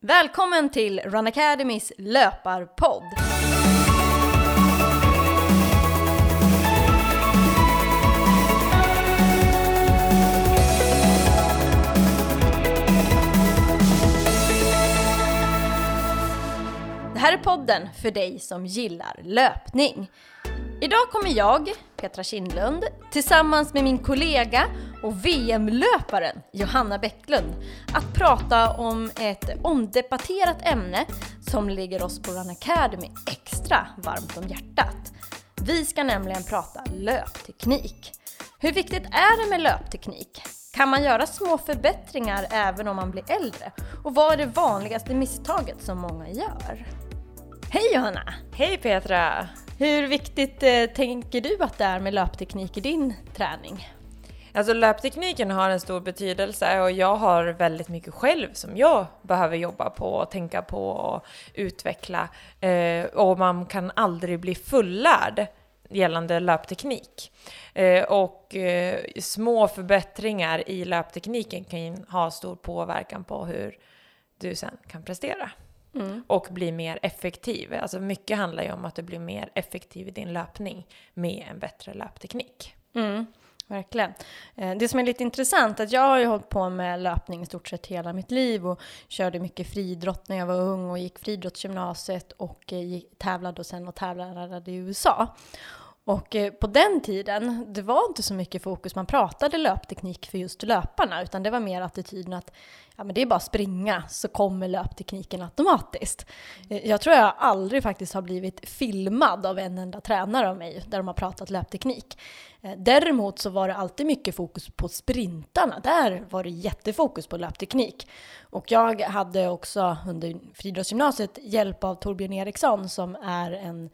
Välkommen till Run Academys löparpodd! Det här är podden för dig som gillar löpning. Idag kommer jag, Petra Kindlund, tillsammans med min kollega och VM-löparen Johanna Bäcklund att prata om ett omdebatterat ämne som ligger oss på Run Academy extra varmt om hjärtat. Vi ska nämligen prata löpteknik. Hur viktigt är det med löpteknik? Kan man göra små förbättringar även om man blir äldre? Och vad är det vanligaste misstaget som många gör? Hej Johanna! Hej Petra! Hur viktigt eh, tänker du att det är med löpteknik i din träning? Alltså löptekniken har en stor betydelse och jag har väldigt mycket själv som jag behöver jobba på och tänka på och utveckla. Eh, och man kan aldrig bli fullärd gällande löpteknik. Eh, och eh, små förbättringar i löptekniken kan ha stor påverkan på hur du sen kan prestera. Mm. Och bli mer effektiv. Alltså mycket handlar ju om att du blir mer effektiv i din löpning med en bättre löpteknik. Mm. Verkligen. Eh, det som är lite intressant är att jag har ju hållit på med löpning i stort sett hela mitt liv och körde mycket friidrott när jag var ung och gick friidrottsgymnasiet och eh, tävlade och sen och tävlade i USA. Och eh, på den tiden, det var inte så mycket fokus, man pratade löpteknik för just löparna, utan det var mer attityden att ja, men det är bara att springa så kommer löptekniken automatiskt. Eh, jag tror jag aldrig faktiskt har blivit filmad av en enda tränare av mig där de har pratat löpteknik. Eh, däremot så var det alltid mycket fokus på sprintarna. Där var det jättefokus på löpteknik. Och jag hade också under friidrottsgymnasiet hjälp av Torbjörn Eriksson som är en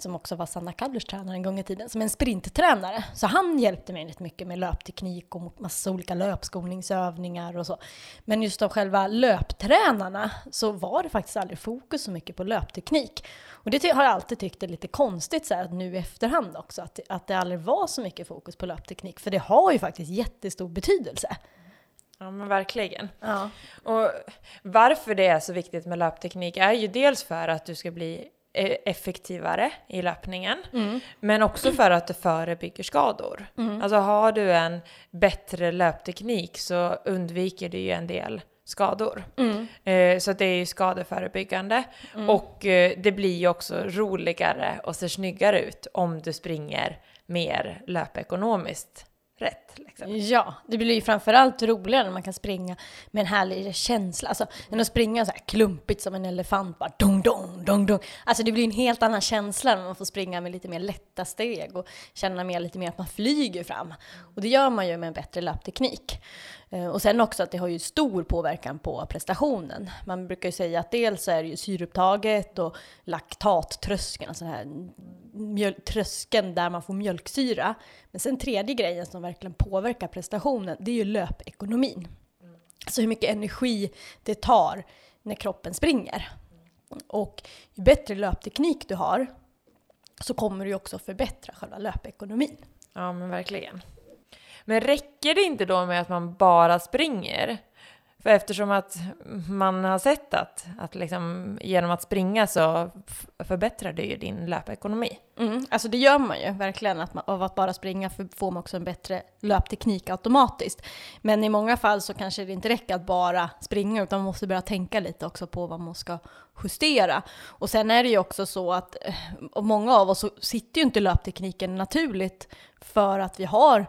som också var Sanna Kadlers tränare en gång i tiden, som en sprinttränare. Så han hjälpte mig rätt mycket med löpteknik och massa olika löpskolningsövningar och så. Men just av själva löptränarna så var det faktiskt aldrig fokus så mycket på löpteknik. Och det har jag alltid tyckt är lite konstigt så här, nu i efterhand också, att, att det aldrig var så mycket fokus på löpteknik. För det har ju faktiskt jättestor betydelse. Ja men verkligen. Ja. Och varför det är så viktigt med löpteknik är ju dels för att du ska bli effektivare i löpningen. Mm. Men också för att det förebygger skador. Mm. Alltså har du en bättre löpteknik så undviker du ju en del skador. Mm. Eh, så det är ju skadeförebyggande. Mm. Och eh, det blir ju också roligare och ser snyggare ut om du springer mer löpekonomiskt rätt. Liksom. Ja, det blir ju framförallt roligare när man kan springa med en härlig känsla. Alltså, än att springa så här klumpigt som en elefant, bara dong, dong, dong, dong. Alltså det blir en helt annan känsla när man får springa med lite mer lätta steg och känna mer, lite mer att man flyger fram. Och det gör man ju med en bättre löpteknik. Eh, och sen också att det har ju stor påverkan på prestationen. Man brukar ju säga att dels är det ju syreupptaget och laktattröskeln, alltså här tröskeln där man får mjölksyra. Men sen tredje grejen som verkligen påverkar prestationen, det är ju löpekonomin. Mm. Alltså hur mycket energi det tar när kroppen springer. Och ju bättre löpteknik du har så kommer du ju också förbättra själva löpekonomin. Ja men verkligen. Men räcker det inte då med att man bara springer? För eftersom att man har sett att, att liksom, genom att springa så förbättrar det ju din löpekonomi. Mm, alltså det gör man ju verkligen, att man, av att bara springa får man också en bättre löpteknik automatiskt. Men i många fall så kanske det inte räcker att bara springa, utan man måste börja tänka lite också på vad man ska justera. Och sen är det ju också så att, eh, många av oss sitter ju inte löptekniken naturligt för att vi har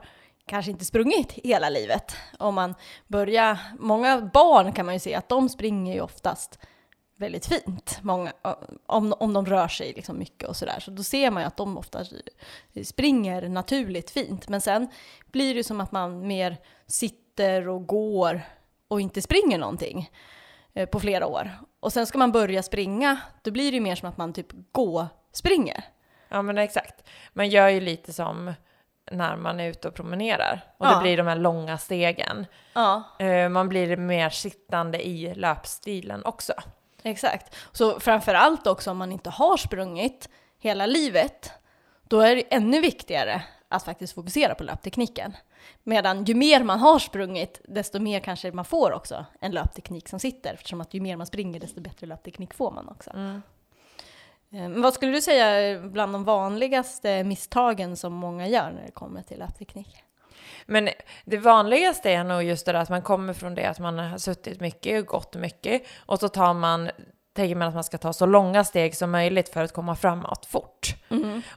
kanske inte sprungit hela livet. Om man börjar, många barn kan man ju se att de springer ju oftast väldigt fint, många, om, om de rör sig liksom mycket och sådär. Så då ser man ju att de ofta springer naturligt fint. Men sen blir det som att man mer sitter och går och inte springer någonting eh, på flera år. Och sen ska man börja springa, då blir det ju mer som att man typ gå springer. Ja men exakt. Man gör ju lite som när man är ute och promenerar. Och ja. det blir de här långa stegen. Ja. Eh, man blir mer sittande i löpstilen också. Exakt. Så framför allt också om man inte har sprungit hela livet, då är det ännu viktigare att faktiskt fokusera på löptekniken. Medan ju mer man har sprungit, desto mer kanske man får också en löpteknik som sitter, eftersom att ju mer man springer, desto bättre löpteknik får man också. Mm. Eh, men vad skulle du säga är bland de vanligaste misstagen som många gör när det kommer till löpteknik? Men det vanligaste är nog just det där att man kommer från det att man har suttit mycket och gått mycket och så tar man tänker man att man ska ta så långa steg som möjligt för att komma framåt fort.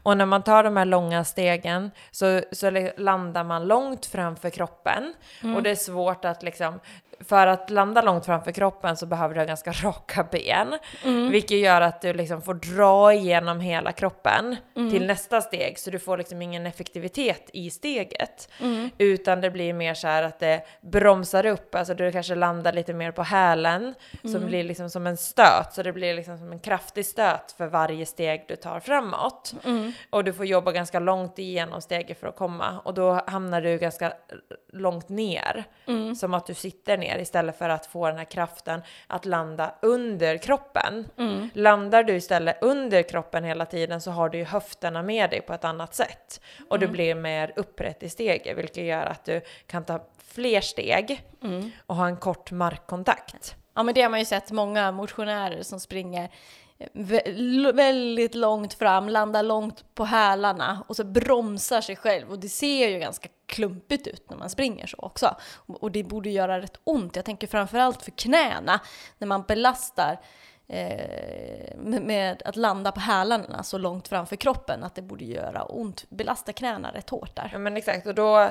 Och när man tar de här långa stegen så, så landar man långt framför kroppen. Och det är svårt att liksom för att landa långt framför kroppen så behöver du ha ganska raka ben, vilket gör att du liksom får dra igenom hela kroppen till nästa steg, så du får liksom ingen effektivitet i steget, utan det blir mer så här att det bromsar upp, alltså du kanske landar lite mer på hälen, som blir liksom som en stöt, så det blir liksom som en kraftig stöt för varje steg du tar framåt. Och du får jobba ganska långt igenom steget för att komma, och då hamnar du ganska långt ner, som att du sitter ner istället för att få den här kraften att landa under kroppen. Landar du istället under kroppen hela tiden så har du ju höfterna med dig på ett annat sätt. Och du blir mer upprätt i steget, vilket gör att du kan ta fler steg och ha en kort markkontakt. Ja, men det har man ju sett många motionärer som springer eh, väldigt långt fram, landar långt på hälarna och så bromsar sig själv. Och det ser ju ganska klumpigt ut när man springer så också. Och det borde göra rätt ont. Jag tänker framförallt för knäna, när man belastar eh, med, att landa på hälarna så långt framför kroppen, att det borde göra ont. Belasta knäna rätt hårt där. Ja men exakt, och då,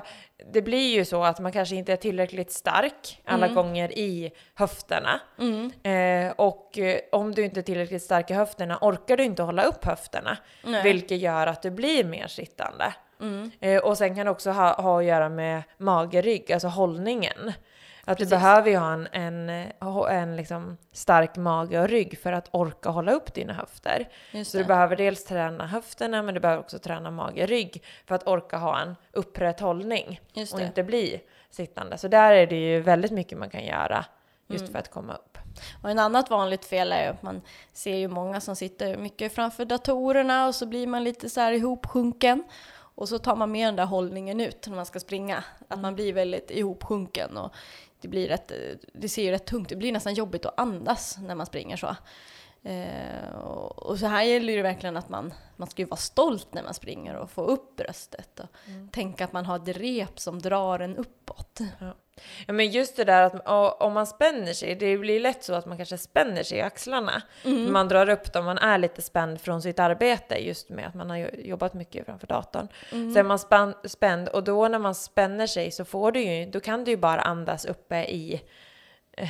det blir ju så att man kanske inte är tillräckligt stark alla gånger i höfterna. Eh, och eh, om du inte är tillräckligt stark i höfterna orkar du inte hålla upp höfterna, Nej. vilket gör att du blir mer sittande. Eh, och sen kan det också ha, ha att göra med mage-rygg, alltså hållningen. Att Precis. du behöver ju ha en, en, en, en liksom stark mage och rygg för att orka hålla upp dina höfter. Så du behöver dels träna höfterna men du behöver också träna mage och rygg för att orka ha en upprätt hållning och inte bli sittande. Så där är det ju väldigt mycket man kan göra just Mm. för att komma upp. Och en annat vanligt fel är ju att man ser ju många som sitter mycket framför datorerna och så blir man lite så här ihopsjunken. Och så tar man med den där hållningen ut när man ska springa. Att man blir väldigt ihopsjunken och det blir rätt, det ser ju rätt tungt Det blir nästan jobbigt att andas när man springer så. Eh, och, och så här gäller det verkligen att man, man ska ju vara stolt när man springer och få upp bröstet och tänka att man har ett rep som drar en uppåt. Ja men just det där att om man spänner sig, det blir lätt så att man kanske spänner sig i axlarna. Man drar upp dem, man är lite spänd från sitt arbete just med att man har jo- jobbat mycket framför datorn. Så är man span- spänd och då när man spänner sig så får du ju, då kan du ju bara andas uppe i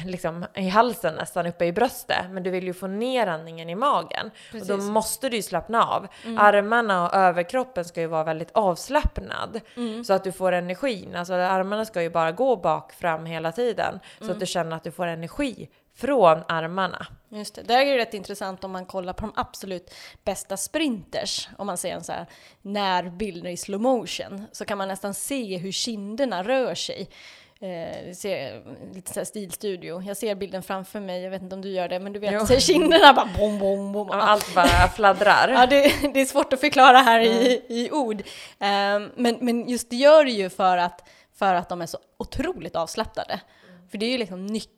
liksom i halsen nästan uppe i bröstet men du vill ju få ner andningen i magen och då Precis. måste du ju slappna av. Armarna och överkroppen ska ju vara väldigt avslappnad så att du får energin. Alltså armarna ska ju bara gå bak fram hela tiden så att du känner att du får energi från armarna. Just det. Där är det rätt intressant om man kollar på de absolut bästa sprinters. Om man ser en så här närbild i slow motion så kan man nästan se hur kinderna rör sig. Eh, ser, lite så stilstudio. Jag ser bilden framför mig, jag vet inte om du gör det, men du vet, Jo. här, kinderna bara bom, bom, bom. Allt bara fladdrar. Ja, det, det är svårt att förklara här i, i ord. Ehm, men, men just det gör det ju för att, för att de är så otroligt avslappnade. För det är ju liksom nyckeln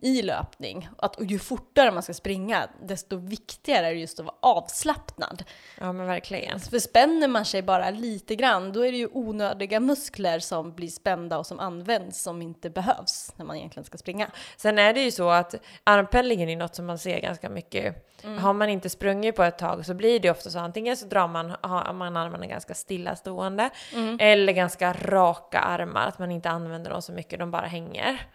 i löpning. Att, ju fortare man ska springa, desto viktigare är det just att vara avslappnad. Ja men verkligen. För spänner man sig bara lite grann, då är det ju onödiga muskler som blir spända och som används som inte behövs när man egentligen ska springa. Sen är det ju så att armpendlingen är något som man ser ganska mycket. Har man inte sprungit på ett tag så blir det ofta så antingen så drar man, har man armarna ganska stillastående eller ganska raka armar, att man inte använder dem så mycket, de bara hänger.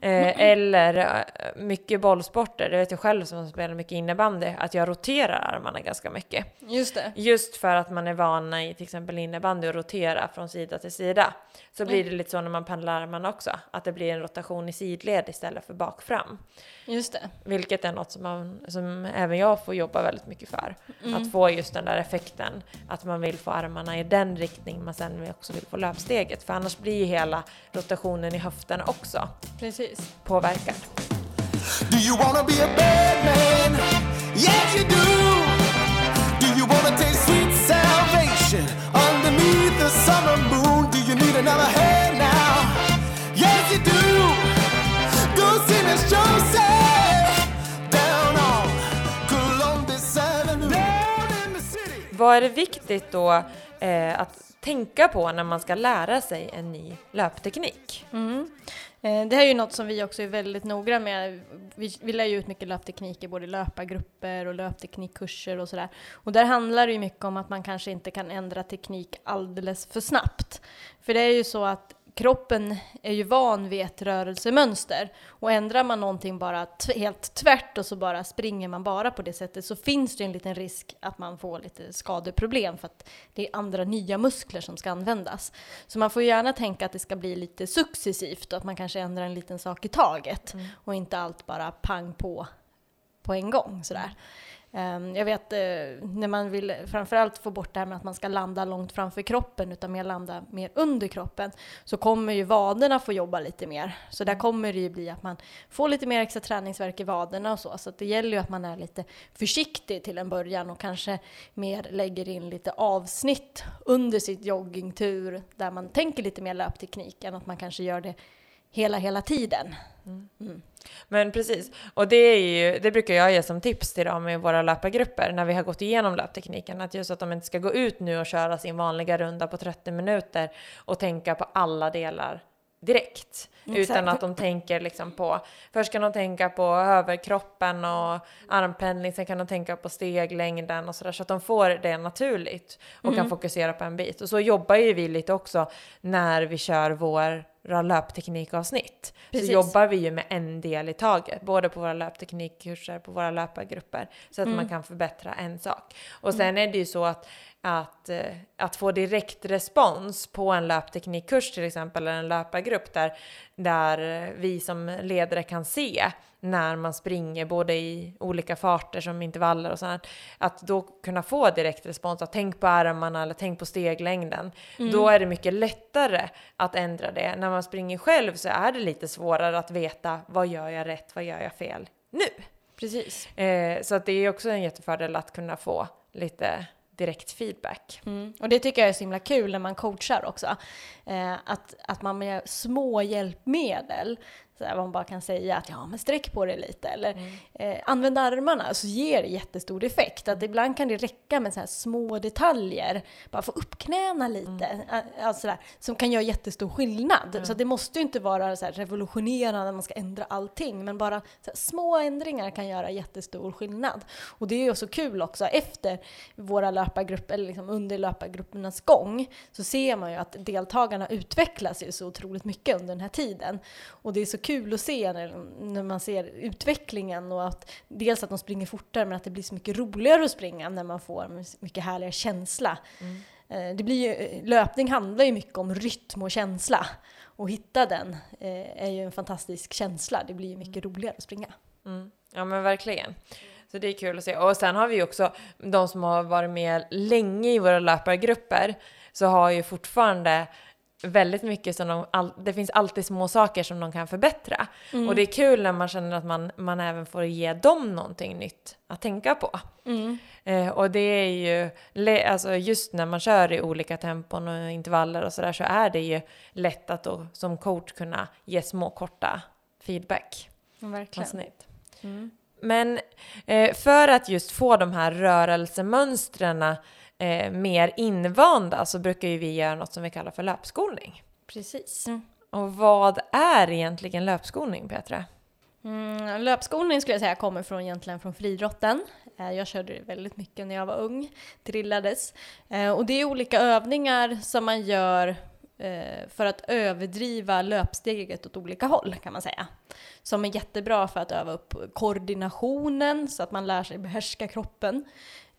Eh, eller eh, mycket bollsporter, det vet jag själv som spelar mycket innebandy, att jag roterar armarna ganska mycket. Just det. Just för att man är vana i till exempel innebandy att rotera från sida till sida. Så blir det lite så när man pendlar armarna också, att det blir en rotation i sidled istället för bak fram. Just det. Vilket är något som, man, som även jag får jobba väldigt mycket för. Att få just den där effekten, att man vill få armarna i den riktning man sen också vill få löpsteget. För annars blir ju hela rotationen i höfterna också Precis påverkar. Do you wanna be a bad man? Yes you do. Do you wanna taste sweet salvation underneath the summer moon? Do you need another hand now? Yes you do. Go see Miss Joseph. Vad är det viktigt då eh, att tänka på när man ska lära sig en ny löpteknik? Mm. Eh, det här är ju något som vi också är väldigt noga med. Vi, vi lär ju ut mycket löpteknik i både löpargrupper och löpteknikkurser och sådär. Och där handlar det ju mycket om att man kanske inte kan ändra teknik alldeles för snabbt. För det är ju så att kroppen är ju van vid ett rörelsemönster och ändrar man någonting bara helt tvärt och så bara springer man bara på det sättet så finns det ju en liten risk att man får lite skadeproblem för att det är andra nya muskler som ska användas. Så man får gärna tänka att det ska bli lite successivt och att man kanske ändrar en liten sak i taget och inte allt bara pang på på en gång sådär. Ehm, jag vet eh, när man vill framförallt få bort det här med att man ska landa långt framför kroppen utan mer landa mer under kroppen så kommer ju vaderna få jobba lite mer. Så där kommer det ju bli att man får lite mer extra träningsverk i vaderna och så. Så att det gäller ju att man är lite försiktig till en början och kanske mer lägger in lite avsnitt under sitt joggingtur där man tänker lite mer löpteknik än att man kanske gör det hela, hela tiden. Men precis, och det, är ju, det brukar jag ge som tips till dem i våra löpargrupper när vi har gått igenom löptekniken. Att just att de inte ska gå ut nu och köra sin vanliga runda på 30 minuter och tänka på alla delar direkt. Utan Exakt. att de tänker liksom på, först kan de tänka på överkroppen och armpendling, sen kan de tänka på steglängden och sådär så att de får det naturligt och kan fokusera på en bit. Och så jobbar ju vi lite också när vi kör våra löpteknikavsnitt. Precis. Så jobbar vi ju med en del i taget, både på våra löpteknikkurser, på våra löpargrupper, så att man kan förbättra en sak. Och sen är det ju så att, att, eh, att få direkt respons på en löpteknikkurs till exempel, eller en löpargrupp där, där vi som ledare kan se när man springer både i olika farter som intervaller och sånt, att då kunna få direkt respons, att tänk på armarna eller tänk på steglängden, då är det mycket lättare att ändra det. När man springer själv så är det lite svårare att veta vad gör jag rätt, vad gör jag fel nu? Precis. Eh, så att det är också en jättefördel att kunna få lite direkt feedback. Mm. Och det tycker jag är så himla kul när man coachar också. Eh, att, att man med små hjälpmedel, här, man bara kan säga att ja men sträck på det lite eller eh, använd armarna så ger det jättestor effekt. Att ibland kan det räcka med så här små detaljer, bara få upp knäna lite, mm. alltså där, som kan göra jättestor skillnad. Så att det måste ju inte vara så här revolutionerande, man ska ändra allting, men bara så här, små ändringar kan göra jättestor skillnad. Och det är ju så kul också efter våra löpargrupper, eller liksom under löpargruppernas gång, så ser man ju att deltagarna utvecklas ju så otroligt mycket under den här tiden. Och det är så kul att se när, när man ser utvecklingen och att dels att de springer fortare men att det blir så mycket roligare att springa när man får mycket härligare känsla. Eh, Det blir ju, löpning handlar ju mycket om rytm och känsla. Och hitta den eh, är ju en fantastisk känsla. Det blir ju mycket roligare att springa. Mm. Ja men verkligen. Så det är kul att se. Och sen har vi också de som har varit med länge i våra löpargrupper så har ju fortfarande väldigt mycket som de, all, det finns alltid små saker som de kan förbättra. Och det är kul när man känner att man, man även får ge dem någonting nytt att tänka på. Eh, och det är ju, alltså just när man kör i olika tempon och intervaller och sådär så är det ju lätt att då som coach kunna ge små korta feedback Verkligen. avsnitt. Men eh, för att just få de här rörelsemönstren eh, mer invanda så brukar ju vi göra något som vi kallar för löpskolning. Precis. Och vad är egentligen löpskolning, Petra? Mm, löpskolning skulle jag säga kommer från, egentligen från friidrotten. Eh, Jag körde det väldigt mycket när jag var ung, drillades. Eh, Och det är olika övningar som man gör eh, för att överdriva löpsteget åt olika håll kan man säga. Som är jättebra för att öva upp koordinationen så att man lär sig behärska kroppen.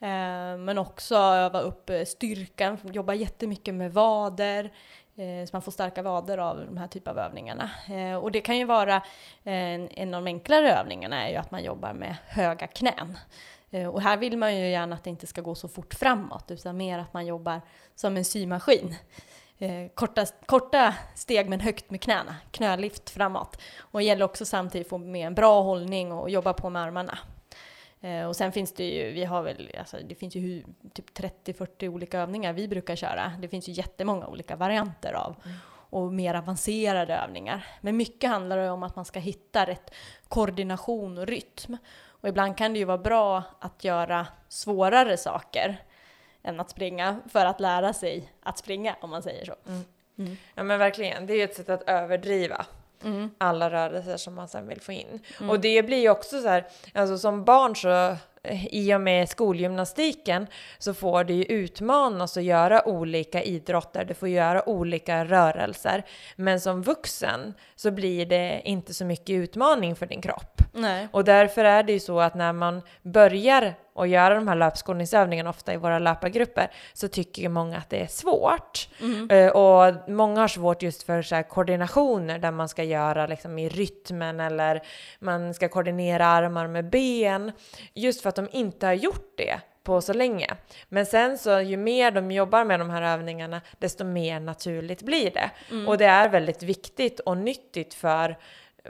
Eh, men också öva upp eh, styrkan, jobba jättemycket med vader. Eh, så man får starka vader av de här typen av övningarna. Och det kan ju vara en, en av de enklare övningarna är ju att man jobbar med höga knän. Och här vill man ju gärna att det inte ska gå så fort framåt utan mer att man jobbar som en symaskin. Korta, korta steg men högt med knäna, knölift framåt. Och det gäller också samtidigt att få med en bra hållning och jobba på med armarna. Eh, och sen finns det ju, vi har väl, alltså det finns ju typ 30-40 olika övningar vi brukar köra. Det finns ju jättemånga olika varianter av och mer avancerade övningar. Men mycket handlar det om att man ska hitta rätt koordination och rytm. Och ibland kan det ju vara bra att göra svårare saker än att springa för att lära sig att springa om man säger så. Ja men verkligen, det är ju ett sätt att överdriva Mm. alla rörelser som man sen vill få in. Och det blir ju också så här, alltså som barn så eh, i och med skolgymnastiken så får du ju utmanas att göra olika idrotter, du får göra olika rörelser. Men som vuxen så blir det inte så mycket utmaning för din kropp. Nej. Och därför är det ju så att när man börjar att göra de här löpskolningsövningarna, ofta i våra löpargrupper, så tycker ju många att det är svårt. Eh, och många har svårt just för så koordinationer där man ska göra liksom i rytmen eller man ska koordinera armar med ben. Just för att de inte har gjort det på så länge. Men sen så ju mer de jobbar med de här övningarna, desto mer naturligt blir det. Och det är väldigt viktigt och nyttigt för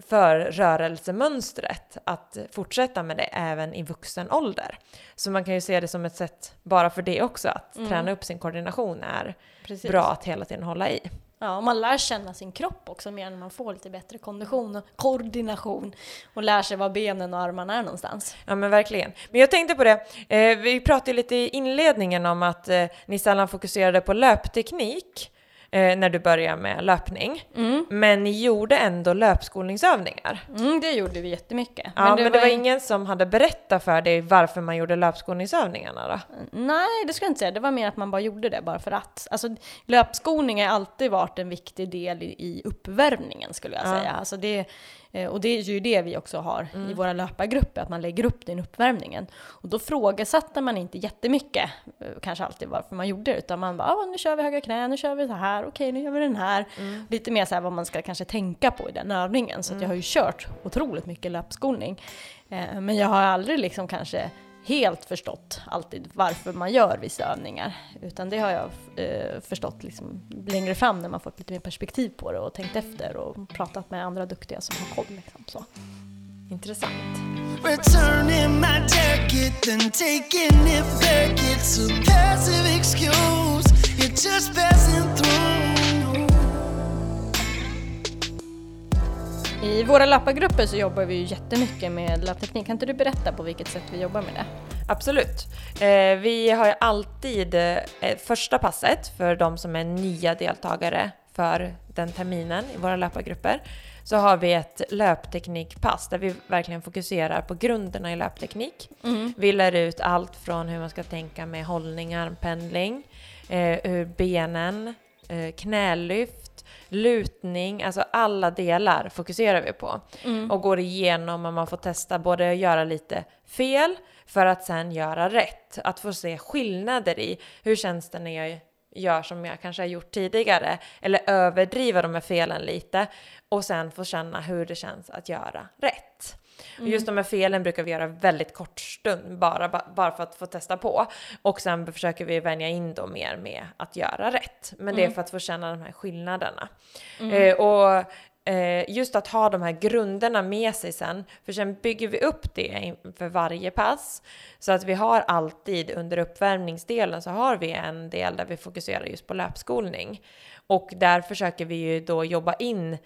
för rörelsemönstret att fortsätta med det även i vuxen ålder. Så man kan ju se det som ett sätt bara för det också, att träna upp sin koordination är Precis. bra att hela tiden hålla i. Ja, och man lär känna sin kropp också mer när man får lite bättre kondition och koordination och lär sig var benen och armarna är någonstans. Ja men verkligen. Men jag tänkte på det, eh, vi pratade lite i inledningen om att eh, ni sällan fokuserade på löpteknik eh, när du började med löpning. Men ni gjorde ändå löpskolningsövningar. Mm, det gjorde vi jättemycket. Ja, men det, var in- ingen som hade berättat för dig varför man gjorde löpskolningsövningarna då? Nej, det skulle jag inte säga. Det var mer att man bara gjorde det bara för att. Alltså, löpskolning har alltid varit en viktig del i, i uppvärmningen skulle jag Ja. säga. Alltså det, eh, och det är ju det vi också har Mm. i våra löpargrupper, att man lägger upp den uppvärmningen. Och då frågasatte man inte jättemycket, eh, kanske alltid varför man gjorde det, utan man bara, ah, nu kör vi höga knä, nu kör vi så här, okej, nu gör vi den här. Mm. Lite mer så här vad man ska kanske tänka på i den övningen. Så att jag har ju kört otroligt mycket löpskolning. Eh, Men jag har aldrig liksom kanske helt förstått alltid varför man gör vissa övningar. Utan det har jag eh, förstått liksom längre fram när man fått lite mer perspektiv på det och tänkt efter och pratat med andra duktiga som har koll. Liksom, så. Intressant. I våra löpargrupper så jobbar vi ju jättemycket med löpteknik. Kan inte du berätta på vilket sätt vi jobbar med det? Absolut. Eh, vi har alltid eh, första passet för de som är nya deltagare för den terminen i våra löpargrupper. Så har vi ett löpteknikpass där vi verkligen fokuserar på grunderna i löpteknik. Vi lär ut allt från hur man ska tänka med hållning, armpendling, eh, hur benen, eh, knälyft, lutning, alltså alla delar fokuserar vi på. Och går igenom och man får testa både att göra lite fel för att sen göra rätt. Att få se skillnader i hur känns det när jag gör som jag kanske har gjort tidigare eller överdriva de här felen lite och sen få känna hur det känns att göra rätt. Och just de här felen brukar vi göra väldigt kort stund bara, ba- bara för att få testa på och sen försöker vi vänja in då mer med att göra rätt. Men det är för att få känna de här skillnaderna. Eh, och eh, just att ha de här grunderna med sig sen, för sen bygger vi upp det för varje pass. Så att vi har alltid under uppvärmningsdelen så har vi en del där vi fokuserar just på löpskolning. Och där försöker vi ju då jobba in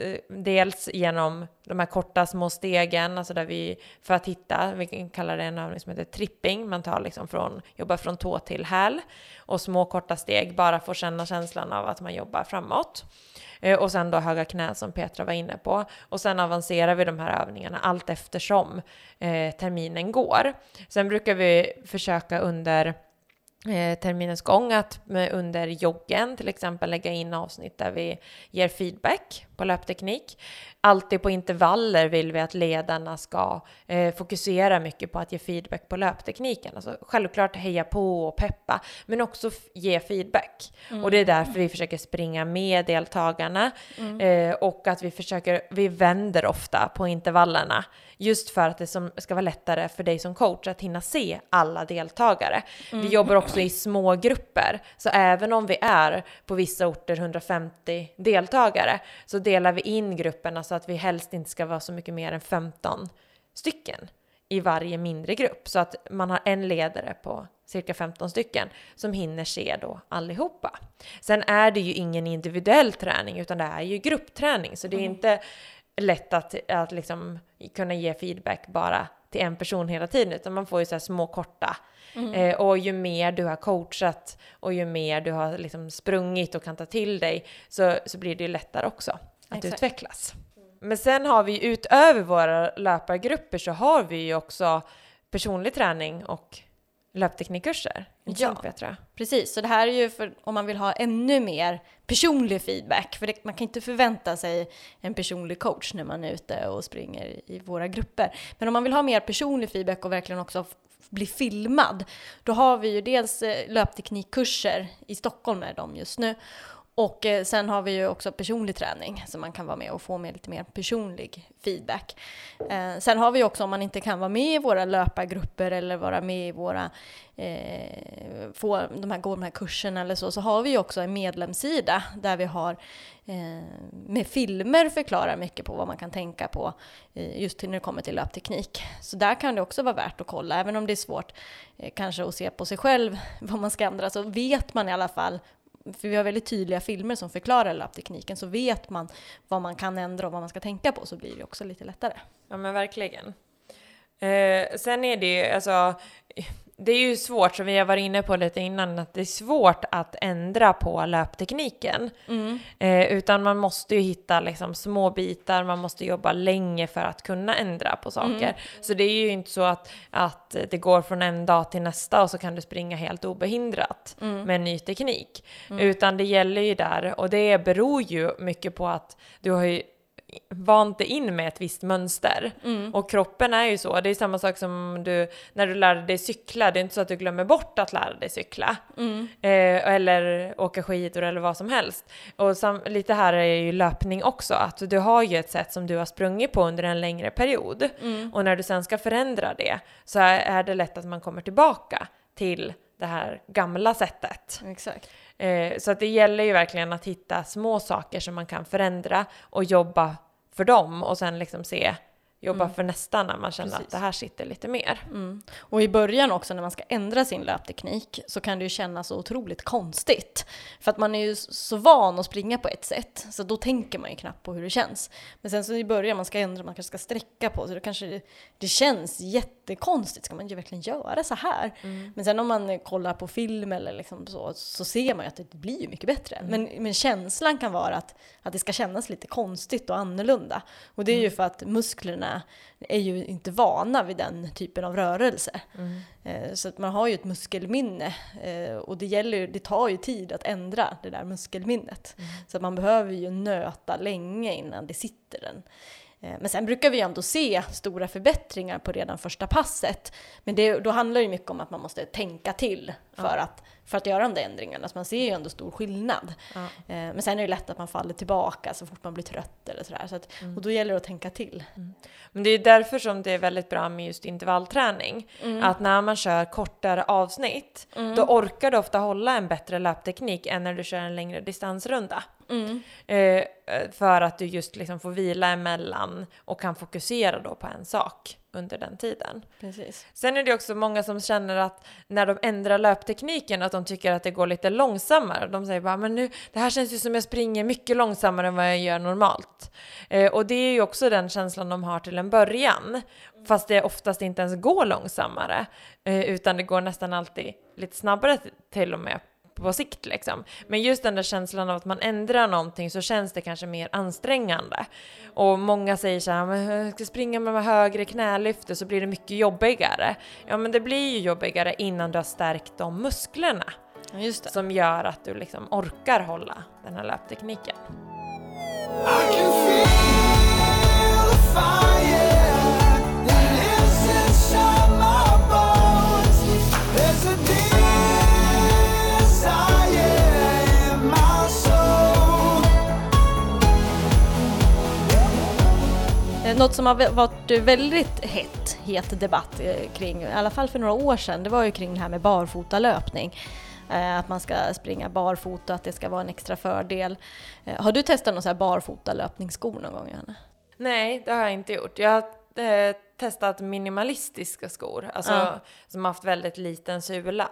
Eh, dels genom de här korta små stegen, alltså där vi för att hitta, vi kallar det en övning som heter tripping, man tar liksom från, jobbar från tå till häl och små korta steg bara får känna känslan av att man jobbar framåt. Eh, och sen då höga knä som Petra var inne på. Och sen avancerar vi de här övningarna allt eftersom eh, terminen går. Sen brukar vi försöka under eh, terminens gång att med, under joggen till exempel lägga in avsnitt där vi ger feedback på löpteknik. Alltid på intervaller vill vi att ledarna ska eh, fokusera mycket på att ge feedback på löptekniken. Alltså självklart heja på och peppa, men också ge feedback. Och det är därför vi försöker springa med deltagarna eh, och att vi försöker, vi vänder ofta på intervallerna just för att det som ska vara lättare för dig som coach att hinna se alla deltagare. Vi jobbar också i små grupper, så även om vi är på vissa orter 150 deltagare så delar vi in grupperna så att vi helst inte ska vara så mycket mer än 15 stycken i varje mindre grupp. Så att man har en ledare på cirka 15 stycken som hinner se då allihopa. Sen är det ju ingen individuell träning utan det är ju gruppträning. Så det är inte lätt att, att liksom kunna ge feedback bara till en person hela tiden, utan man får ju så här små korta. Eh, och ju mer du har coachat och ju mer du har liksom sprungit och kan ta till dig så, så blir det ju lättare också att Exakt. utvecklas. Men sen har vi utöver våra löpargrupper så har vi ju också personlig träning och löpteknikkurser. Ja. Petra? Precis, så det här är ju för om man vill ha ännu mer personlig feedback. För det, man kan inte förvänta sig en personlig coach när man är ute och springer i våra grupper. Men om man vill ha mer personlig feedback och verkligen också bli filmad, då har vi ju dels eh, löpteknikkurser i Stockholm är de just nu. Och eh, sen har vi ju också personlig träning så man kan vara med och få med lite mer personlig feedback. Eh, sen har vi ju också om man inte kan vara med i våra löpargrupper eller vara med i våra, eh, få de här, gå de här kurserna eller så, så har vi ju också en medlemssida där vi har eh, med filmer förklarar mycket på vad man kan tänka på eh, just när det kommer till löpteknik. Så där kan det också vara värt att kolla, även om det är svårt eh, kanske att se på sig själv vad man ska ändra, så vet man i alla fall för vi har väldigt tydliga filmer som förklarar löptekniken, så vet man vad man kan ändra och vad man ska tänka på så blir det också lite lättare. Ja men verkligen. Eh, sen är det ju, alltså, det är ju svårt, som vi har varit inne på lite innan, att det är svårt att ändra på löptekniken. Eh, utan man måste ju hitta liksom små bitar, man måste jobba länge för att kunna ändra på saker. Så det är ju inte så att, att det går från en dag till nästa och så kan du springa helt obehindrat med en ny teknik. Utan det gäller ju där, och det beror ju mycket på att du har ju vant dig in med ett visst mönster. Och kroppen är ju så, det är samma sak som du, när du lär dig cykla, det är inte så att du glömmer bort att lära dig cykla. Eh, eller åka skidor eller vad som helst. Och sam, lite här är ju löpning också, att du har ju ett sätt som du har sprungit på under en längre period. Och när du sen ska förändra det så är, är det lätt att man kommer tillbaka till det här gamla sättet. Exakt. Eh, så att det gäller ju verkligen att hitta små saker som man kan förändra och jobba för dem och sen liksom se, jobba för nästa när man känner att Precis. det här sitter lite mer. Och i början också när man ska ändra sin löpteknik så kan det ju kännas så otroligt konstigt. För att man är ju så van att springa på ett sätt, så då tänker man ju knappt på hur det känns. Men sen så i början, man ska ändra, man kanske ska sträcka på sig, då kanske det, det känns jättekonstigt. Ska man ju verkligen göra så här? Men sen om man kollar på film eller liksom så, så ser man ju att det blir ju mycket bättre. Men, men känslan kan vara att, att det ska kännas lite konstigt och annorlunda. Och det är ju för att musklerna är ju inte vana vid den typen av rörelse. Eh, Så att man har ju ett muskelminne eh, och det, gäller, det tar ju tid att ändra det där muskelminnet. Så att man behöver ju nöta länge innan det sitter den. Eh, Men sen brukar vi ändå se stora förbättringar på redan första passet. Men det, då handlar det mycket om att man måste tänka till för, att, för att göra de där ändringarna. Så man ser ju ändå stor skillnad. Ja. Eh, Men sen är det lätt att man faller tillbaka så fort man blir trött eller sådär. Så att, Och då gäller det att tänka till. Men det är därför som det är väldigt bra med just intervallträning. Att när man kör kortare avsnitt, då orkar du ofta hålla en bättre löpteknik än när du kör en längre distansrunda. Eh, för att du just liksom får vila emellan och kan fokusera då på en sak under den tiden. Precis. Sen är det också många som känner att när de ändrar löptekniken att de tycker att det går lite långsammare. De säger bara men nu, det här känns ju som jag springer mycket långsammare än vad jag gör normalt. Eh, och det är ju också den känslan de har till en början. Fast det oftast inte ens går långsammare. Eh, utan det går nästan alltid lite snabbare till och med på sikt liksom. Men just den där känslan av att man ändrar någonting så känns det kanske mer ansträngande. Och många säger så här, men jag ska springa med högre knälyfter så blir det mycket jobbigare. Ja men det blir ju jobbigare innan du har stärkt de musklerna Ja, just det. som gör att du liksom orkar hålla den här löptekniken. Något som har varit väldigt hett, het debatt eh, kring, i alla fall för några år sedan, det var ju kring det här med barfotalöpning. Eh, Att man ska springa barfota, att det ska vara en extra fördel. Eh, Har du testat någon så här barfotalöpningsskor någon gång Johanna? Nej, det har jag inte gjort. Jag har testat minimalistiska skor, alltså Ja. som haft väldigt liten sula.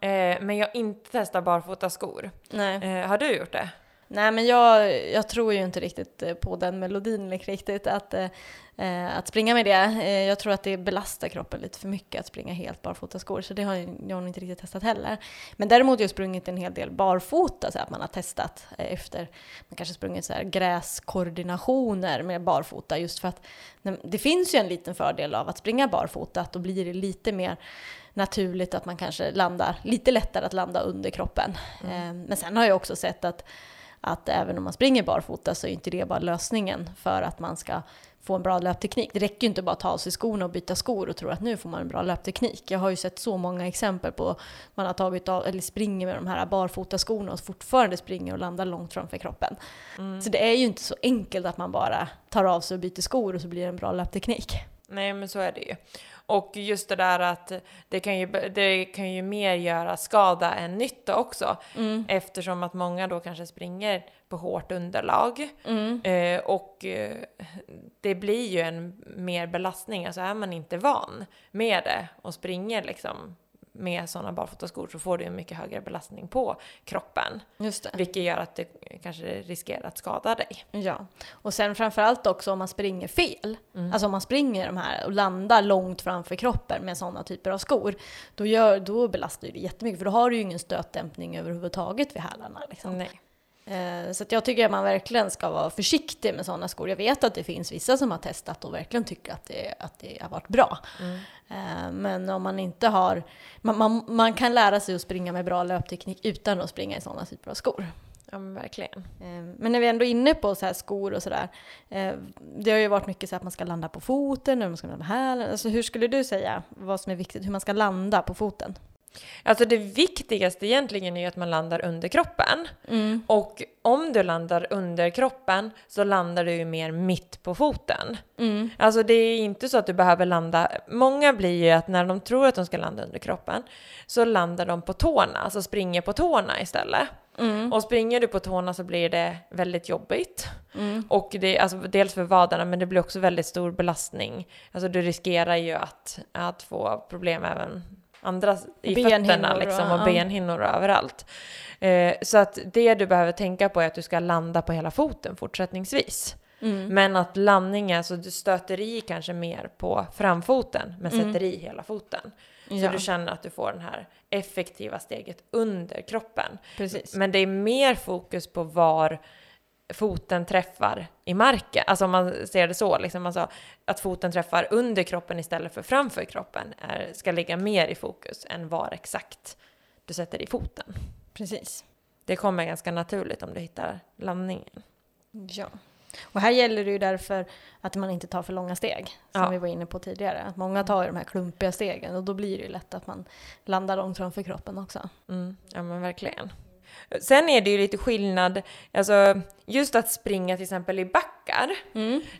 Eh, men jag har inte testat barfotaskor. Nej. Eh, har du gjort det? Nej men jag, jag tror ju inte riktigt eh, på den melodin riktigt. Att, eh, eh, att springa med det. Eh, jag tror att det belastar kroppen lite för mycket att springa helt barfota skor, så det har jag har inte riktigt testat heller. Men däremot har jag sprungit en hel del barfota, så att man har testat efter, man kanske sprungit så här gräskoordinationer med barfota, just för att det finns ju en liten fördel av att springa barfota, att då blir det lite mer naturligt att man kanske landar, lite lättare att landa under kroppen. Eh, men sen har jag också sett att att även om man springer barfota så är inte det bara lösningen för att man ska få en bra löpteknik. Det räcker ju inte bara att ta av sig skorna och byta skor och tro att nu får man en bra löpteknik. Jag har ju sett så många exempel på man har tagit av, eller springer med de här barfota skorna och fortfarande springer och landar långt framför kroppen. Så det är ju inte så enkelt att man bara tar av sig och byter skor och så blir det en bra löpteknik. Nej, men så är det ju. Och just det där att det kan ju, det kan ju mer göra skada än nytta också. Eftersom att många då kanske springer på hårt underlag. Eh, och eh, det blir ju en mer belastning. Alltså är man inte van med det och springer liksom med sådana barfotaskor så får du en mycket högre belastning på kroppen. Just det. Vilket gör att det kanske riskerar att skada dig. Ja, och sen framförallt också om man springer fel. Alltså om man springer de här och landar långt framför kroppen med sådana typer av skor. Då, gör, då belastar det jättemycket för då har du ju ingen stötdämpning överhuvudtaget vid hälarna. Liksom. Nej. Eh, Så jag tycker att man verkligen ska vara försiktig med sådana skor. Jag vet att det finns vissa som har testat och verkligen tycker att det, att det har varit bra. Eh, Men om man inte har... Man, man, man kan lära sig att springa med bra löpteknik utan att springa i sådana typer av skor. Ja men verkligen. Eh, Men när vi ändå är inne på så här skor och sådär. Det har ju varit mycket så att man ska landa på foten, eller man ska landa hälen. Alltså hur skulle du säga vad som är viktigt, hur man ska landa på foten? Alltså det viktigaste egentligen är ju att man landar under kroppen. Och om du landar under kroppen så landar du ju mer mitt på foten. Alltså det är inte så att du behöver landa, många blir ju att när de tror att de ska landa under kroppen så landar de på tårna, alltså springer på tårna istället. Och springer du på tårna så blir det väldigt jobbigt. Och det alltså dels för vaderna men det blir också väldigt stor belastning. Alltså du riskerar ju att, att få problem även andra i Benhinnor fötterna och- liksom och benhinnor och överallt. Eh, så att det du behöver tänka på är att du ska landa på hela foten fortsättningsvis. Men att landning, alltså du stöter i kanske mer på framfoten men sätter i hela foten. Så Ja. du känner att du får det här effektiva steget under kroppen. Precis. Men det är mer fokus på var foten träffar i marken. Alltså om man ser det så, liksom alltså att foten träffar under kroppen istället för framför kroppen är, ska ligga mer i fokus än var exakt du sätter i foten. Precis. Det kommer ganska naturligt om du hittar landningen. Ja. Och här gäller det ju därför att man inte tar för långa steg, som Ja. vi var inne på tidigare. Att många tar ju de här klumpiga stegen och då blir det ju lätt att man landar långt framför kroppen också. Mm, ja men verkligen. Sen är det ju lite skillnad, alltså just att springa till exempel i backar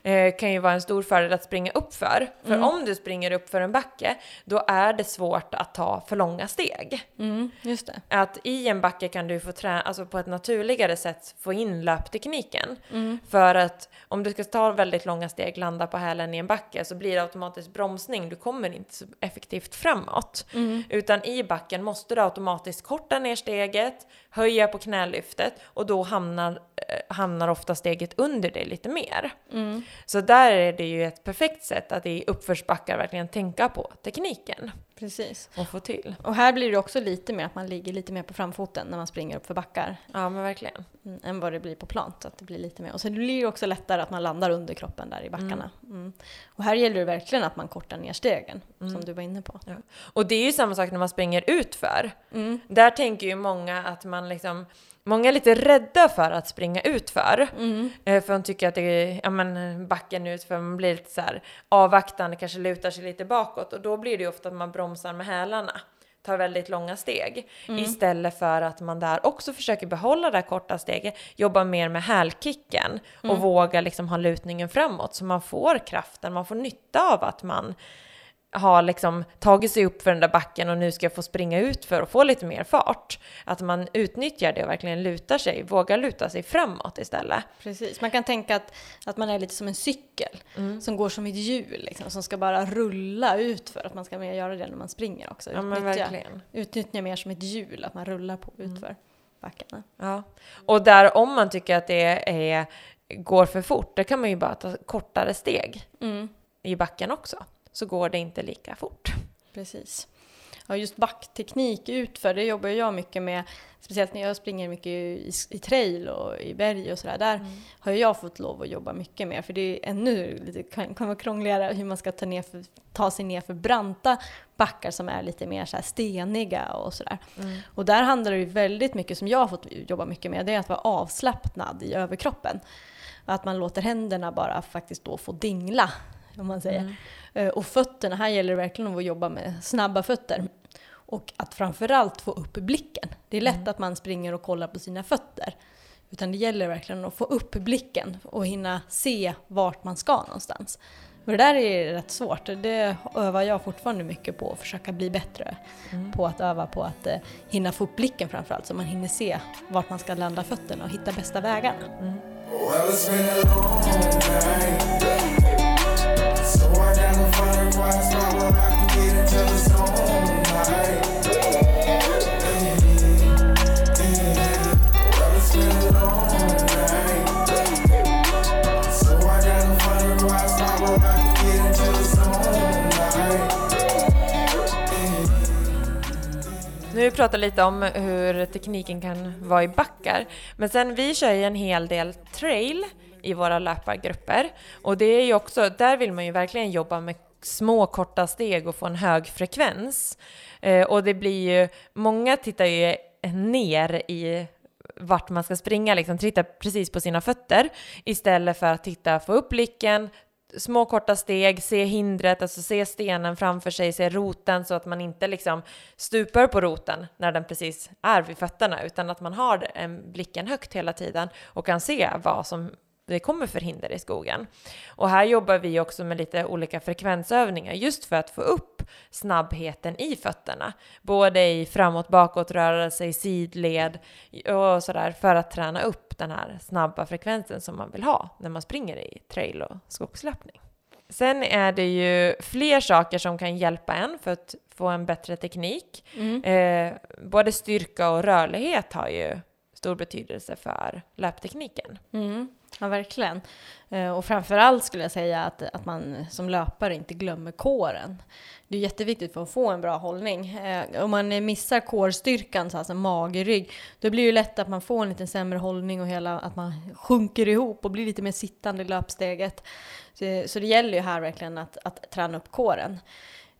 eh, kan ju vara en stor fördel att springa uppför. För om du springer upp för en backe, då är det svårt att ta för långa steg. Mm, just det. Att i en backe kan du få trä- alltså på ett naturligare sätt få in löptekniken. För att om du ska ta väldigt långa steg, landa på hälen i en backe, så blir det automatiskt bromsning. Du kommer inte så effektivt framåt. Utan i backen måste du automatiskt korta ner steget, höja på knälyftet och då hamnar, eh, hamnar ofta steget under dig lite mer. Så där är det ju ett perfekt sätt att i uppförsbackar verkligen tänka på tekniken Precis. och få till. Och här blir det också lite mer att man ligger lite mer på framfoten när man springer upp för backar Ja men verkligen. mm, än vad det blir på plant. Så att det blir lite mer. Och så blir det också lättare att man landar under kroppen där i backarna. Mm. Och här gäller det verkligen att man kortar ner stegen, som du var inne på. Ja. Och det är ju samma sak när man springer utför. Mm. Där tänker ju många att man liksom, många är lite rädda för att springa utför. Mm. Eh, För de tycker att det är, ja men backen utför, man blir lite så här avvaktande, kanske lutar sig lite bakåt och då blir det ju ofta att man bromsar med hälarna. Tar väldigt långa steg. Mm. Istället för att man där också försöker behålla det här korta steget, jobba mer med hälkicken och Mm. våga liksom ha lutningen framåt så man får kraften, man får nytta av att man har liksom tagit sig upp för den där backen och nu ska få springa ut för att få lite mer fart. Att man utnyttjar det och verkligen lutar sig, vågar luta sig framåt istället. Precis, man kan tänka att, att man är lite som en cykel som går som ett hjul liksom, som ska bara rulla ut för att man ska mer göra det när man springer också. Ja Utnyttja- verkligen. Utnyttja mer som ett hjul, att man rullar på utför backarna. Ja. Och där om man tycker att det är går för fort, då kan man ju bara ta kortare steg Mm. i backen också. Så går det inte lika fort. Precis. Ja, just backteknik utför, det jobbar jag mycket med. Speciellt när jag springer mycket i, i trail och i berg och sådär. Där har ju jag fått lov att jobba mycket med. För det är ännu lite, kan, kan vara krångligare hur man ska ta, ner för, ta sig ner för branta backar som är lite mer så steniga och sådär. Och där handlar det ju väldigt mycket, som jag har fått jobba mycket med, det är att vara avslappnad i överkroppen. Att man låter händerna bara faktiskt då få dingla, om man säger. Eh, Och fötterna, här gäller det verkligen att jobba med snabba fötter. Och att framförallt få upp blicken. Det är lätt att man springer och kollar på sina fötter. Utan det gäller verkligen att få upp blicken och hinna se vart man ska någonstans. Och det där är rätt svårt. Det övar jag fortfarande mycket på, att försöka bli bättre på att öva på att eh, hinna få upp blicken framförallt så man hinner se vart man ska landa fötterna och hitta bästa vägarna. Well, i So I I can get Nu har vi pratat lite om hur tekniken kan vara i backar, men sen vi kör ju en hel del trail i våra löpargrupper och det är ju också, där vill man ju verkligen jobba med små korta steg och få en hög frekvens. Eh, och det blir ju, många tittar ju ner i vart man ska springa, liksom titta precis på sina fötter istället för att titta, få upp blicken, små korta steg, se hindret, alltså se stenen framför sig, se roten så att man inte liksom stupar på roten när den precis är vid fötterna utan att man har blicken högt hela tiden och kan se vad som det kommer för hinder i skogen. Och här jobbar vi också med lite olika frekvensövningar just för att få upp snabbheten i fötterna. Både i framåt, bakåt rörelse, i sidled och sådär för att träna upp den här snabba frekvensen som man vill ha när man springer i trail och skogslöpning. Sen är det ju fler saker som kan hjälpa en för att få en bättre teknik. Eh, både styrka och rörlighet har ju stor betydelse för löptekniken. Mm, ja, verkligen. Och Och framförallt skulle jag säga att, att man som löpare inte glömmer kåren. Det är jätteviktigt för att få en bra hållning. Eh, om man missar kårstyrkan, så alltså mage, rygg, då blir det lätt att man får en lite sämre hållning och hela, att man sjunker ihop och blir lite mer sittande i löpsteget. Så, så det gäller ju här verkligen att, att träna upp kåren.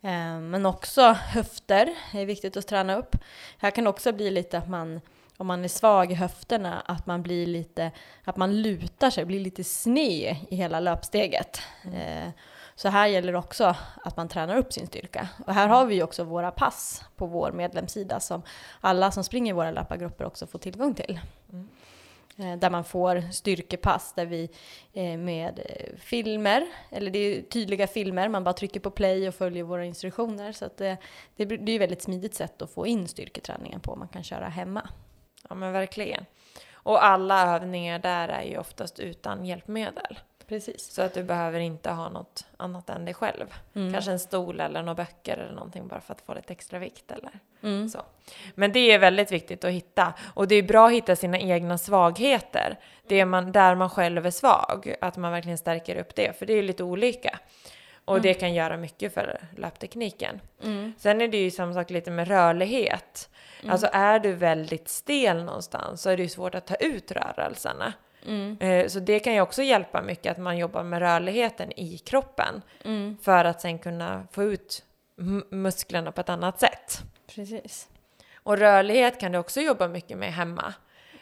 Eh, men också höfter är viktigt att träna upp. Här kan det också bli lite att man om man är svag i höfterna, att man blir lite, att man lutar sig, blir lite sned i hela löpsteget. Eh, så här gäller det också att man tränar upp sin styrka. Och här har vi ju också våra pass på vår medlemssida som alla som springer i våra löpargrupper också får tillgång till. Eh, Där man får styrkepass där vi eh, med filmer, eller det är tydliga filmer, man bara trycker på play och följer våra instruktioner. Så det, det det är ett väldigt smidigt sätt att få in styrketräningen på, man kan köra hemma. Ja men verkligen. Och alla övningar där är ju oftast utan hjälpmedel. Precis. Så att du behöver inte ha något annat än dig själv. Kanske en stol eller några böcker eller någonting bara för att få lite extra vikt eller så. Men det är väldigt viktigt att hitta. Och det är bra att hitta sina egna svagheter. Det är man, där man själv är svag. Att man verkligen stärker upp det. För det är lite olika. Och det kan göra mycket för löptekniken. Sen är det ju samma sak lite med rörlighet. Alltså är du väldigt stel någonstans så är det ju svårt att ta ut rörelserna. Eh, Så det kan ju också hjälpa mycket att man jobbar med rörligheten i kroppen för att sen kunna få ut musklerna på ett annat sätt. Precis. Och rörlighet kan du också jobba mycket med hemma.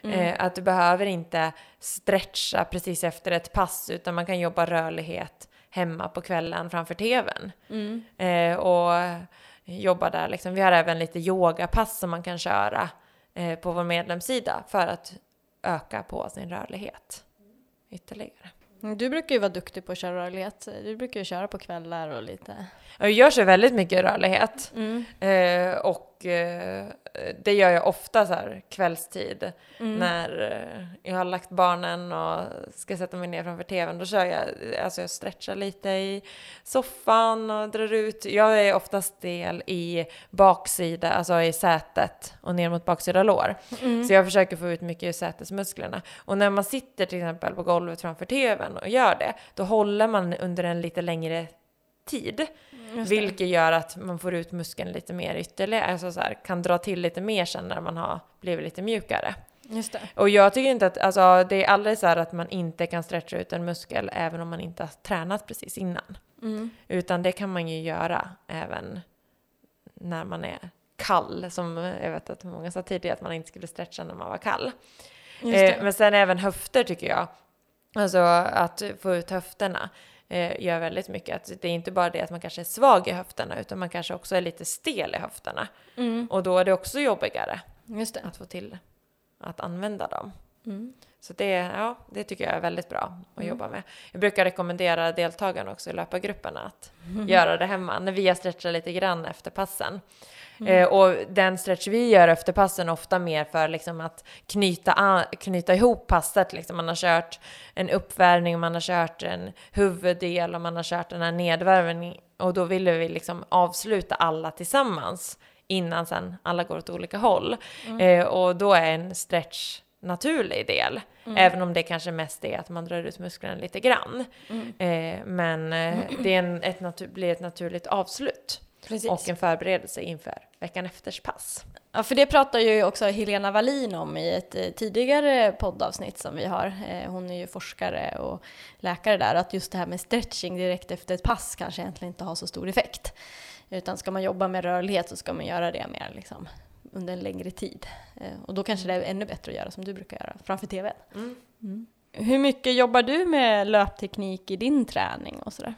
Eh, att du behöver inte stretcha precis efter ett pass utan man kan jobba rörlighet hemma på kvällen framför tvn. Eh, och jobba där liksom. Vi har även lite yogapass som man kan köra eh, på vår medlemssida för att öka på sin rörlighet ytterligare. Mm, Du brukar ju vara duktig på att köra rörlighet. Du brukar ju köra på kvällar och lite... Jag gör så väldigt mycket rörlighet. Eh, och Och eh, det gör jag ofta så här kvällstid Mm. när eh, jag har lagt barnen och ska sätta mig ner framför tvn. Då kör jag, alltså jag stretchar lite i soffan och drar ut. Jag är oftast stel i baksida, alltså i sätet och ner mot baksida lår. Mm. Så jag försöker få ut mycket ur sätesmusklerna. Och när man sitter till exempel på golvet framför tvn och gör det, då håller man under en lite längre tid. Det. Vilket gör att man får ut muskeln lite mer ytterligare, alltså så här, kan dra till lite mer sen när man har blivit lite mjukare. Och jag tycker inte att, alltså det är aldrig så här att man inte kan stretcha ut en muskel även om man inte har tränat precis innan. Mm. Utan det kan man ju göra även när man är kall, som jag vet att många sa tidigare att man inte skulle stretcha när man var kall. Eh, men sen även höfter tycker jag. Alltså att få ut höfterna eh, gör väldigt mycket. Att det är inte bara det att man kanske är svag i höfterna utan man kanske också är lite stel i höfterna. Mm. Och då är det också jobbigare det. att få till att använda dem. Mm. Så det, ja, det tycker jag är väldigt bra att jobba med. Jag brukar rekommendera deltagarna också i löpargrupperna att göra det hemma när vi har stretchat lite grann efter passen. Eh, och den stretch vi gör efter passen ofta mer för liksom att knyta, an, knyta ihop passet. Liksom man har kört en uppvärmning, man har kört en huvuddel och man har kört den här nedvärmningen. Och då ville vi liksom avsluta alla tillsammans innan sen alla går åt olika håll. Eh, och då är en stretch naturlig del. Även om det kanske mest är att man drar ut musklerna lite grann. Eh, men eh, det är en, ett blir ett naturligt avslut. Precis. Och en förberedelse inför veckan efters pass. Ja, för det pratar ju också Helena Wallin om i ett eh, tidigare poddavsnitt som vi har. Eh, Hon är ju forskare och läkare där, att just det här med stretching direkt efter ett pass kanske egentligen inte har så stor effekt. Utan ska man jobba med rörlighet så ska man göra det mer liksom under en längre tid. Eh, Och då kanske det är ännu bättre att göra som du brukar göra, framför TVn. Mm. Hur mycket jobbar du med löpteknik i din träning och sådär?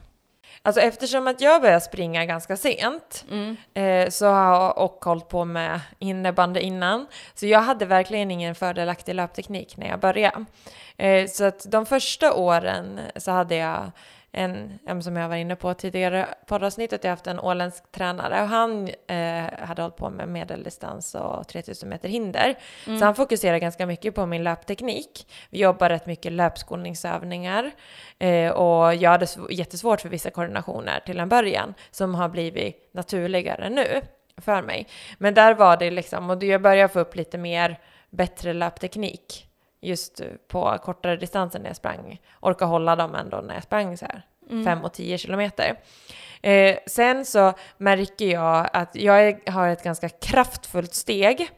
Alltså eftersom att jag började springa ganska sent eh, så har jag och hållit på med innebandy innan. Så jag hade verkligen ingen fördelaktig löpteknik när jag började. Eh, så att de första åren så hade jag en, som jag var inne på tidigare poddavsnittet, jag har haft en åländsk tränare och han eh, hade hållit på med medeldistans och 3000 meter hinder. Så han fokuserar ganska mycket på min löpteknik. Vi jobbar rätt mycket löpskolningsövningar eh, och jag hade sv- jättesvårt för vissa koordinationer till en början som har blivit naturligare nu för mig. Men där var det liksom, och jag började få upp lite mer bättre löpteknik just på kortare distanser när jag sprang. Orka hålla dem ändå när jag sprang så här 5 och 10 kilometer. Eh, sen så märker jag att jag är, har ett ganska kraftfullt steg,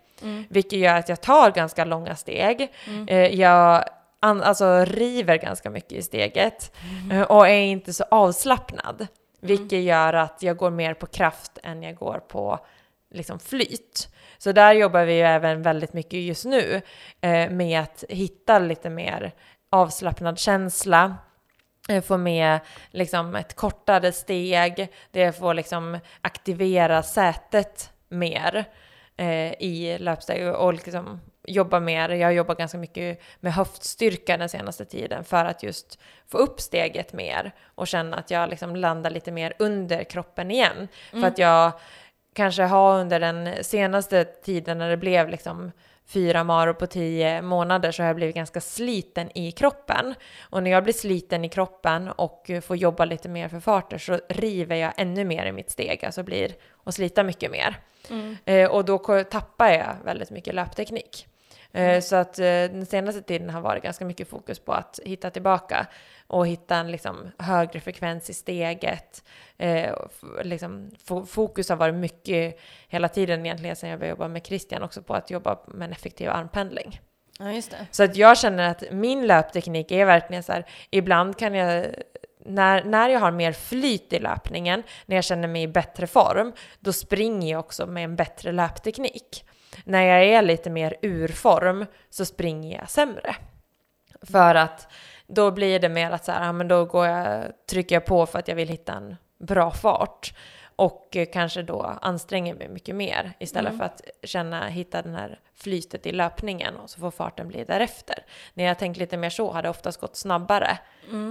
vilket gör att jag tar ganska långa steg. Eh, jag an, alltså river ganska mycket i steget eh, och är inte så avslappnad, vilket gör att jag går mer på kraft än jag går på liksom flyt. Så där jobbar vi ju även väldigt mycket just nu eh, med att hitta lite mer avslappnad känsla, eh, få med liksom ett kortare steg, det får liksom aktivera sätet mer eh, i löpsteg och liksom jobba mer. Jag jobbar ganska mycket med höftstyrka den senaste tiden för att just få upp steget mer och känna att jag liksom landar lite mer under kroppen igen. För att jag kanske har under den senaste tiden när det blev liksom fyra maror på tio månader så har jag blivit ganska sliten i kroppen. Och när jag blir sliten i kroppen och får jobba lite mer för farter så river jag ännu mer i mitt steg, alltså blir och slita mycket mer. Eh, och då tappar jag väldigt mycket löpteknik. Eh, Så att eh, den senaste tiden har varit ganska mycket fokus på att hitta tillbaka och hitta en liksom högre frekvens i steget. Eh, liksom, fo- fokus har varit mycket hela tiden egentligen sedan jag började jobba med Christian också på att jobba med en effektiv armpendling. Ja, just det. Så att jag känner att min löpteknik är verkligen så här, ibland kan jag, när, när jag har mer flyt i löpningen, när jag känner mig i bättre form, då springer jag också med en bättre löpteknik. När jag är lite mer ur form så springer jag sämre. För att då blir det mer att så här, ja, men då går jag, trycker jag på för att jag vill hitta en bra fart och eh, kanske då anstränger mig mycket mer istället för att känna, hitta den här flytet i löpningen och så får farten bli därefter. När jag tänkt lite mer så hade det oftast gått snabbare,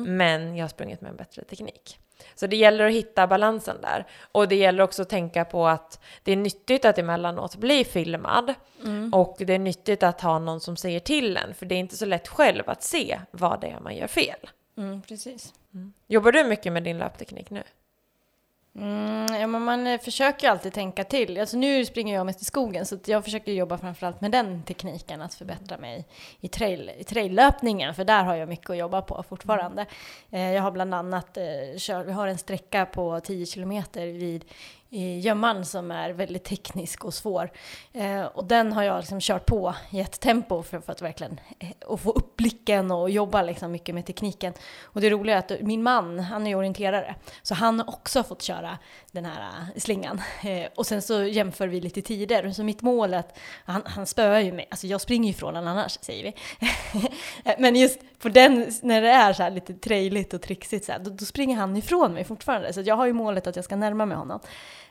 men jag har sprungit med en bättre teknik. Så det gäller att hitta balansen där. Och det gäller också att tänka på att det är nyttigt att emellanåt bli filmad. Och det är nyttigt att ha någon som säger till en, för det är inte så lätt själv att se vad det är man gör fel. Mm, precis. Jobbar du mycket med din löpteknik nu? Mm, ja, men man eh, försöker ju alltid tänka till. Alltså nu springer jag mest i skogen så jag försöker jobba framförallt med den tekniken, att förbättra mig i, trail, i traillöpningen, för där har jag mycket att jobba på fortfarande. Eh, jag har bland annat eh, kört, vi har en sträcka på 10 kilometer vid i gömman som är väldigt teknisk och svår. Eh, och den har jag liksom kört på i ett tempo för, för att verkligen eh, och få upp blicken och jobba liksom mycket med tekniken. Och det roliga är att min man, han är orienterare, så han har också fått köra den här eh, slingan. Eh, och sen så jämför vi lite tider. Så mitt mål är att, han, han spöar ju mig, alltså jag springer ju ifrån honom annars, säger vi. Eh, men just på den, när det är så här lite trailigt och trixigt så här, då, då springer han ifrån mig fortfarande. Så jag har ju målet att jag ska närma mig honom.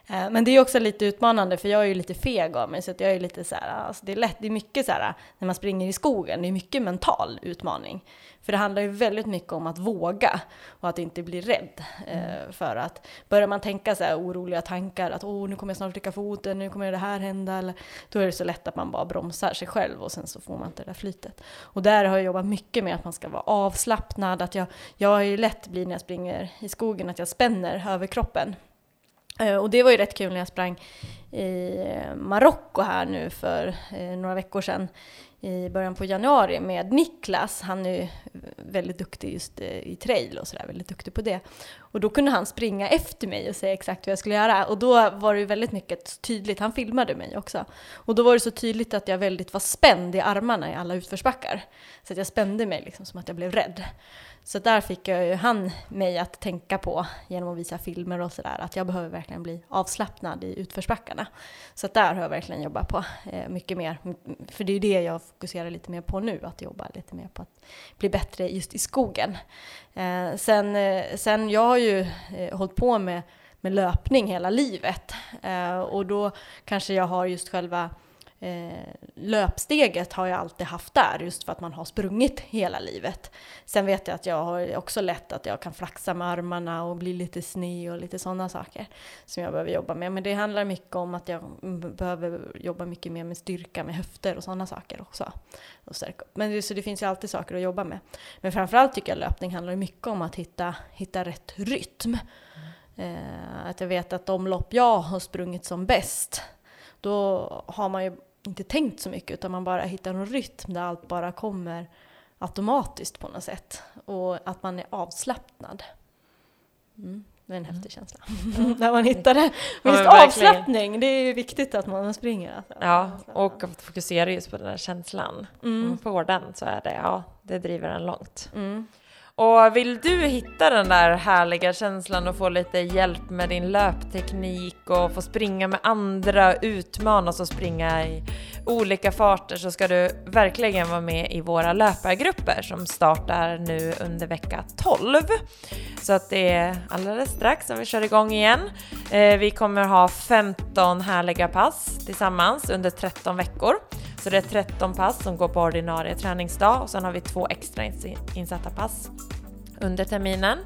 Eh, Men det är också lite utmanande för jag är ju lite feg av mig så att jag är lite så här, alltså det är lätt, det är mycket så här när man springer i skogen, det är mycket mental utmaning. För det handlar ju väldigt mycket om att våga och att inte bli rädd. Eh, För att börjar man tänka så här oroliga tankar att åh nu kommer jag snart sticka foten, nu kommer det här hända, eller, då är det så lätt att man bara bromsar sig själv och sen så får man inte det där flytet. Och där har jag jobbat mycket med att man ska vara avslappnad, att jag, jag har ju lätt blir när jag springer i skogen att jag spänner över kroppen. Eh, Eh, och det var ju rätt kul när jag sprang i eh, Marocko här nu för eh, några veckor sedan i början på januari med Niklas. Han är ju väldigt duktig just i trail och sådär, väldigt duktig på det. Och då kunde han springa efter mig och säga exakt vad jag skulle göra. Och då var det ju väldigt mycket tydligt, han filmade mig också. Och då var det så tydligt att jag väldigt var spänd i armarna i alla utförsbackar. Så att jag spände mig liksom som att jag blev rädd. Så där fick jag ju han mig att tänka på genom att visa filmer och sådär att jag behöver verkligen bli avslappnad i utförsbackarna. Så att där har jag verkligen jobbat på eh, mycket mer. Mm, för det är ju det jag fokuserar lite mer på nu, att jobba lite mer på att bli bättre just i skogen. Eh, sen, eh, sen jag har ju eh, hållit på med, med löpning hela livet eh, och då kanske jag har just själva Eh, löpsteget har jag alltid haft där just för att man har sprungit hela livet. Sen vet jag att jag har också lätt att jag kan flaxa med armarna och bli lite sned och lite sådana saker som jag behöver jobba med. Men det handlar mycket om att jag behöver jobba mycket mer med styrka med höfter och sådana saker också. Och stärka. Men det, så det finns ju alltid saker att jobba med. Men framförallt tycker jag löpning handlar mycket om att hitta, hitta rätt rytm. Eh, att jag vet att de lopp jag har sprungit som bäst då har man ju inte tänkt så mycket utan man bara hittar en rytm där allt bara kommer automatiskt på något sätt. Och att man är avslappnad. Mm, det är en häftig känsla. När man hittar det. Men just verkligen. avslappning, det är ju viktigt att man springer. Alltså. Ja, och att fokusera just på den här känslan. Om man får den så är det, ja, det driver en långt. Mm. Och vill du hitta den där härliga känslan och få lite hjälp med din löpteknik och få springa med andra, utmanas och springa i olika farter så ska du verkligen vara med i våra löpargrupper som startar nu under vecka 12. Så att det är alldeles strax som vi kör igång igen. Eh, vi kommer ha 15 härliga pass tillsammans under 13 veckor. Så det är 13 pass som går på ordinarie träningsdag och sen har vi två extra insatta pass under terminen.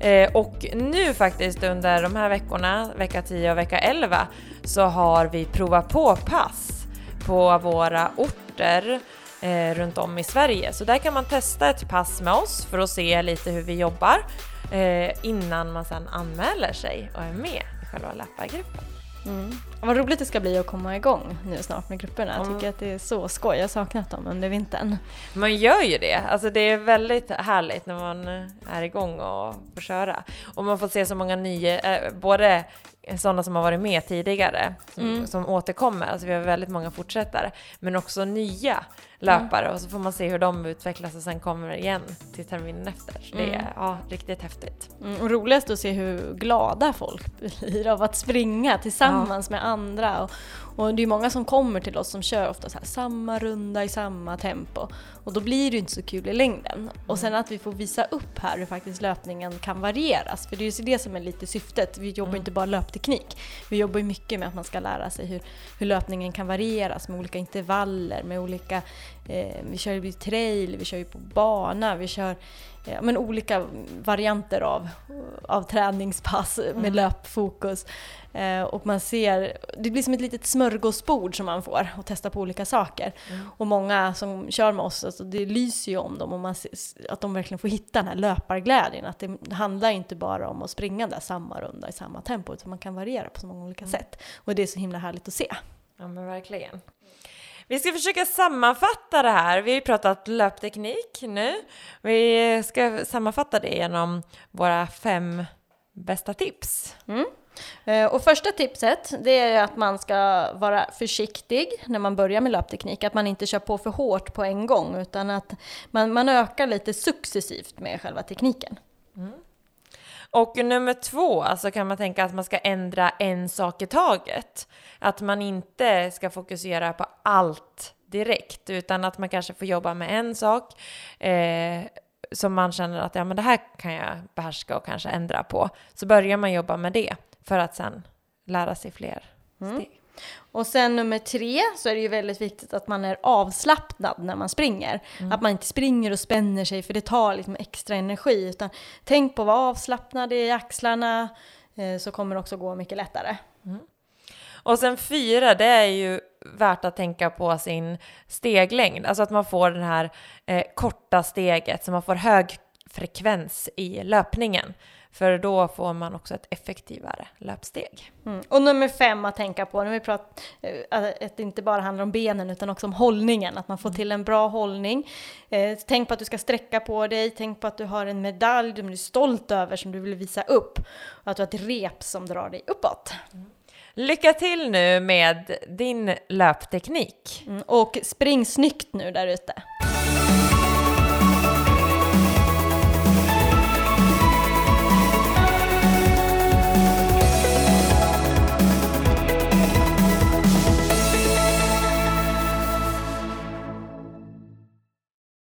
Eh, och nu faktiskt under de här veckorna, vecka 10 och vecka 11, så har vi prova på-pass på våra orter eh, runt om i Sverige. Så där kan man testa ett pass med oss för att se lite hur vi jobbar eh, innan man sedan anmäler sig och är med i själva löpargruppen. Mm. Vad roligt det ska bli att komma igång nu snart med grupperna. Jag Mm. tycker att det är så skoj. Jag har saknat dem under vintern. Man gör ju det. Alltså det är väldigt härligt när man är igång och får köra. Och man får se så många nya, eh, både sådana som har varit med tidigare, som, Mm. som återkommer. Alltså vi har väldigt många fortsättare. Men också nya löpare och så får man se hur de utvecklas och sen kommer igen till terminen efter. Så det Mm. är ja, riktigt häftigt. Mm, och roligast att se hur glada folk blir av att springa tillsammans med andra. Och, och det är många som kommer till oss som kör ofta så här, samma runda i samma tempo. Och då blir det ju inte så kul i längden. Och sen att vi får visa upp här hur faktiskt löpningen kan varieras. För det är ju det som är lite syftet. Vi jobbar inte bara löpteknik. Vi jobbar ju mycket med att man ska lära sig hur, hur löpningen kan varieras med olika intervaller, med olika... Eh, vi kör ju trail, vi kör ju på bana, vi kör ja, men olika varianter av, av träningspass med löpfokus. Eh, och man ser, det blir som ett litet smörgåsbord som man får och testa på olika saker. Och många som kör med oss, alltså det lyser ju om dem och man ser, att de verkligen får hitta den här löparglädjen. Att det handlar inte bara om att springa där samma runda i samma tempo, utan man kan variera på så många olika sätt. Och det är så himla härligt att se. Ja men verkligen. Vi ska försöka sammanfatta det här. Vi har ju pratat löpteknik nu. Vi ska sammanfatta det genom våra fem bästa tips. Eh, Och första tipset, det är att man ska vara försiktig när man börjar med löpteknik. Att man inte kör på för hårt på en gång, utan att man, man ökar lite successivt med själva tekniken. Och nummer två, alltså kan man tänka att man ska ändra en sak i taget. Att man inte ska fokusera på allt direkt, utan att man kanske får jobba med en sak eh, som man känner att ja, men det här kan jag behärska och kanske ändra på. Så börjar man jobba med det för att sen lära sig fler steg. Och sen nummer tre så är det ju väldigt viktigt att man är avslappnad när man springer. Att man inte springer och spänner sig för det tar liksom extra energi. Utan tänk på att vara avslappnad i axlarna eh, så kommer det också gå mycket lättare. Och sen fyra, det är ju värt att tänka på sin steglängd. Alltså att man får det här eh, korta steget så man får hög frekvens i löpningen. För då får man också ett effektivare löpsteg. Mm. Och nummer fem att tänka på, nu har vi pratat eh, att det inte bara handlar om benen utan också om hållningen, att man får till en bra hållning. Eh, tänk på att du ska sträcka på dig, tänk på att du har en medalj som du är stolt över som du vill visa upp. Och att du har ett rep som drar dig uppåt. Lycka till nu med din löpteknik! Mm. Och spring snyggt nu där ute.